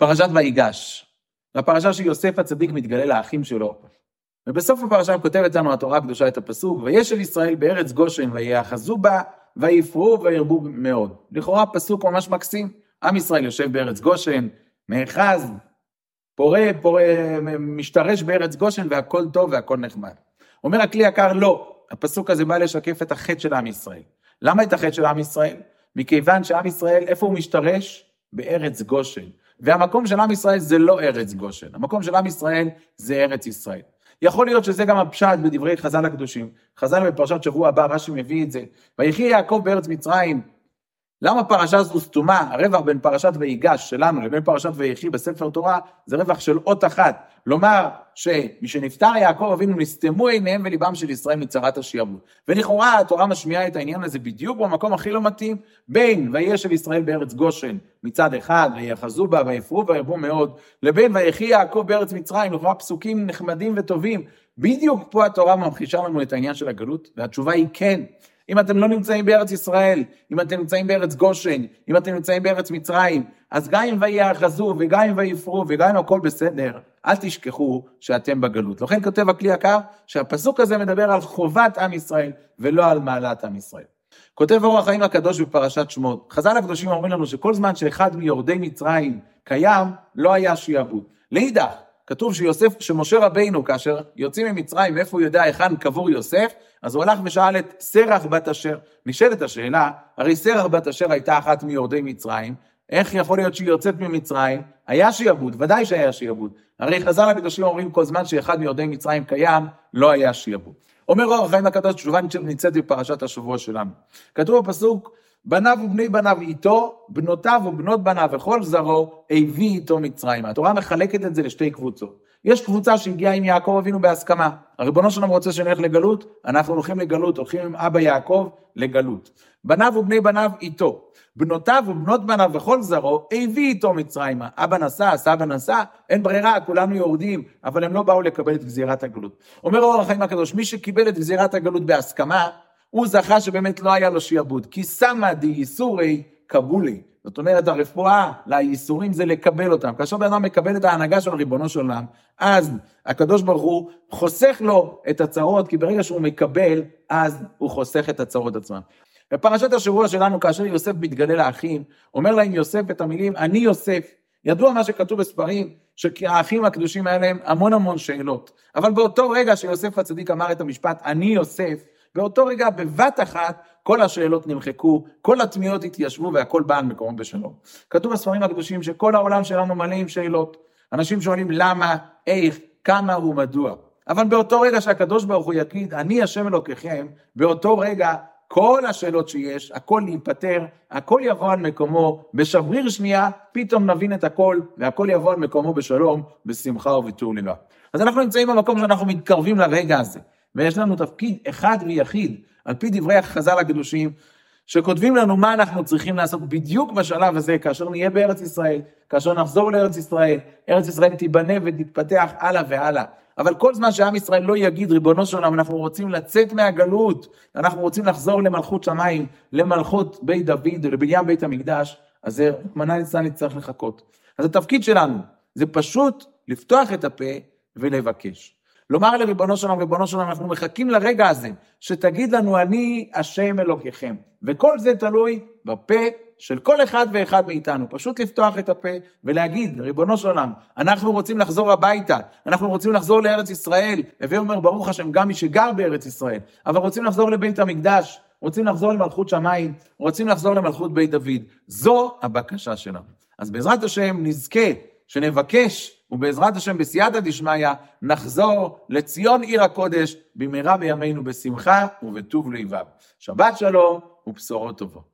פרשת ויגש. בפרשה שיוסף הצדיק מתגלה לאחים שלו. ובסוף הפרשה כותבת לנו התורה הקדושה את הפסוק, וישב ישראל בארץ גושן ויאחזו בה ויפרו וירבו מאוד. לכאורה פסוק ממש מקסים. עם ישראל יושב בארץ גושן, נאחז, פורה, פורה, משתרש בארץ גושן והכל טוב והכל נחמד. אומר הכלי יקר, לא. הפסוק הזה בא לשקף את החטא של עם ישראל. למה את החטא של עם ישראל? מכיוון שעם ישראל, איפה הוא משתרש? בארץ גושן. והמקום של עם ישראל זה לא ארץ גושן, המקום של עם ישראל זה ארץ ישראל. יכול להיות שזה גם הפשט בדברי חז"ל הקדושים. חז"ל בפרשת שבוע הבא, רש"י מביא את זה. ויחי יעקב בארץ מצרים, למה פרשה זו סתומה? הרווח בין פרשת ויגש שלנו לבין פרשת ויחי בספר תורה זה רווח של אות אחת. לומר שמשנפטר יעקב אבינו נסתמו עיניהם וליבם של ישראל מצרת השעבוד. ולכאורה התורה משמיעה את העניין הזה בדיוק במקום הכי לא מתאים, בין וישב ישראל בארץ גושן מצד אחד, ויחזו בה ויפרו וירבו מאוד, לבין ויחי יעקב בארץ מצרים, לכאורה פסוקים נחמדים וטובים. בדיוק פה התורה ממחישה לנו את העניין של הגלות, והתשובה היא כן. אם אתם לא נמצאים בארץ ישראל, אם אתם נמצאים בארץ גושן, אם אתם נמצאים בארץ מצרים, אז גם אם ויאחזו וגם אם ויפרו וגם אם הכל בסדר, אל תשכחו שאתם בגלות. לכן כותב הכלי יקר שהפסוק הזה מדבר על חובת עם ישראל ולא על מעלת עם ישראל. כותב אור החיים הקדוש בפרשת שמות, חז"ל הקדושים אומרים לנו שכל זמן שאחד מיורדי מצרים קיים, לא היה שיעבוד. לאידך, כתוב שיוסף, שמשה רבינו, כאשר יוצאים ממצרים, ואיפה הוא יודע היכן קבור יוסף, אז הוא הלך ושאל את סרח בת אשר. נשאלת השאלה, הרי סרח בת אשר הייתה אחת מיורדי מצרים, איך יכול להיות שהיא יוצאת ממצרים? היה שיעבוד, ודאי שהיה שיעבוד. הרי חז"ל הקדושים אומרים כל זמן שאחד מיורדי מצרים קיים, לא היה שיעבוד. אומר אור החיים הקדוש, תשובה נמצאת בפרשת השבוע שלנו. כתוב בפסוק, בניו ובני בניו איתו, בנותיו ובנות בניו וכל זרעו, הביא איתו מצרימה. התורה מחלקת את זה לשתי קבוצות. יש קבוצה שהגיעה עם יעקב אבינו בהסכמה. הריבונו שלנו רוצה שנלך לגלות, אנחנו הולכים לגלות, הולכים עם אבא יעקב לגלות. בניו ובני בניו איתו. בנותיו ובנות בניו וכל זרעו, הביא איתו מצרימה. אבא נסע, סבא נסע, אין ברירה, כולנו יורדים, אבל הם לא באו לקבל את גזירת הגלות. אומר אור החיים הקדוש, מי שקיבל את גזירת הגלות בהסכמה, הוא זכה שבאמת לא היה לו שיעבוד. כי סמא דייסורי קבולי. זאת אומרת, הרפואה לייסורים זה לקבל אותם. כאשר בן אדם מקבל את ההנהגה של ריבונו של עולם, אז הקדוש ברוך הוא חוסך לו את הצרות, כי ברגע שהוא מקבל, אז הוא חוסך את הצרות עצמם. בפרשת השבוע שלנו, כאשר יוסף מתגלה לאחים, אומר להם יוסף את המילים, אני יוסף. ידוע מה שכתוב בספרים, שהאחים הקדושים היה להם המון המון שאלות. אבל באותו רגע שיוסף הצדיק אמר את המשפט, אני יוסף, באותו רגע, בבת אחת, כל השאלות נמחקו, כל התמיהות התיישבו והכל בא על מקומו בשלום. כתוב בספרים הקדושים שכל העולם שלנו מלא עם שאלות. אנשים שואלים למה, איך, כמה ומדוע. אבל באותו רגע שהקדוש ברוך הוא יגיד, אני השם אלוקיכם, באותו רגע כל השאלות שיש, הכל ייפתר, הכל יבוא על מקומו, בשבריר שנייה, פתאום נבין את הכל, והכל יבוא על מקומו בשלום, בשמחה ובטור ליבה. אז אנחנו נמצאים במקום שאנחנו מתקרבים לרגע הזה. ויש לנו תפקיד אחד ויחיד, על פי דברי החז"ל הקדושים, שכותבים לנו מה אנחנו צריכים לעשות בדיוק בשלב הזה, כאשר נהיה בארץ ישראל, כאשר נחזור לארץ ישראל, ארץ ישראל תיבנה ותתפתח הלאה והלאה. אבל כל זמן שעם ישראל לא יגיד, ריבונו של עולם, אנחנו רוצים לצאת מהגלות, אנחנו רוצים לחזור למלכות שמיים, למלכות בית דוד, לבניין בית המקדש, אז זה, רחמנא ליצלן, נצטרך לחכות. אז התפקיד שלנו זה פשוט לפתוח את הפה ולבקש. לומר לריבונו שלנו, ריבונו שלנו, אנחנו מחכים לרגע הזה, שתגיד לנו, אני השם אלוקיכם. וכל זה תלוי בפה של כל אחד ואחד מאיתנו. פשוט לפתוח את הפה ולהגיד, ריבונו של עולם, אנחנו רוצים לחזור הביתה, אנחנו רוצים לחזור לארץ ישראל. הווה אומר, ברוך השם, גם מי שגר בארץ ישראל, אבל רוצים לחזור לבית המקדש, רוצים לחזור למלכות שמיים, רוצים לחזור למלכות בית דוד. זו הבקשה שלנו. אז בעזרת השם נזכה שנבקש ובעזרת השם בסייעתא דשמיא נחזור לציון עיר הקודש במהרה בימינו בשמחה ובטוב לבב. שבת שלום ובשורות טובות.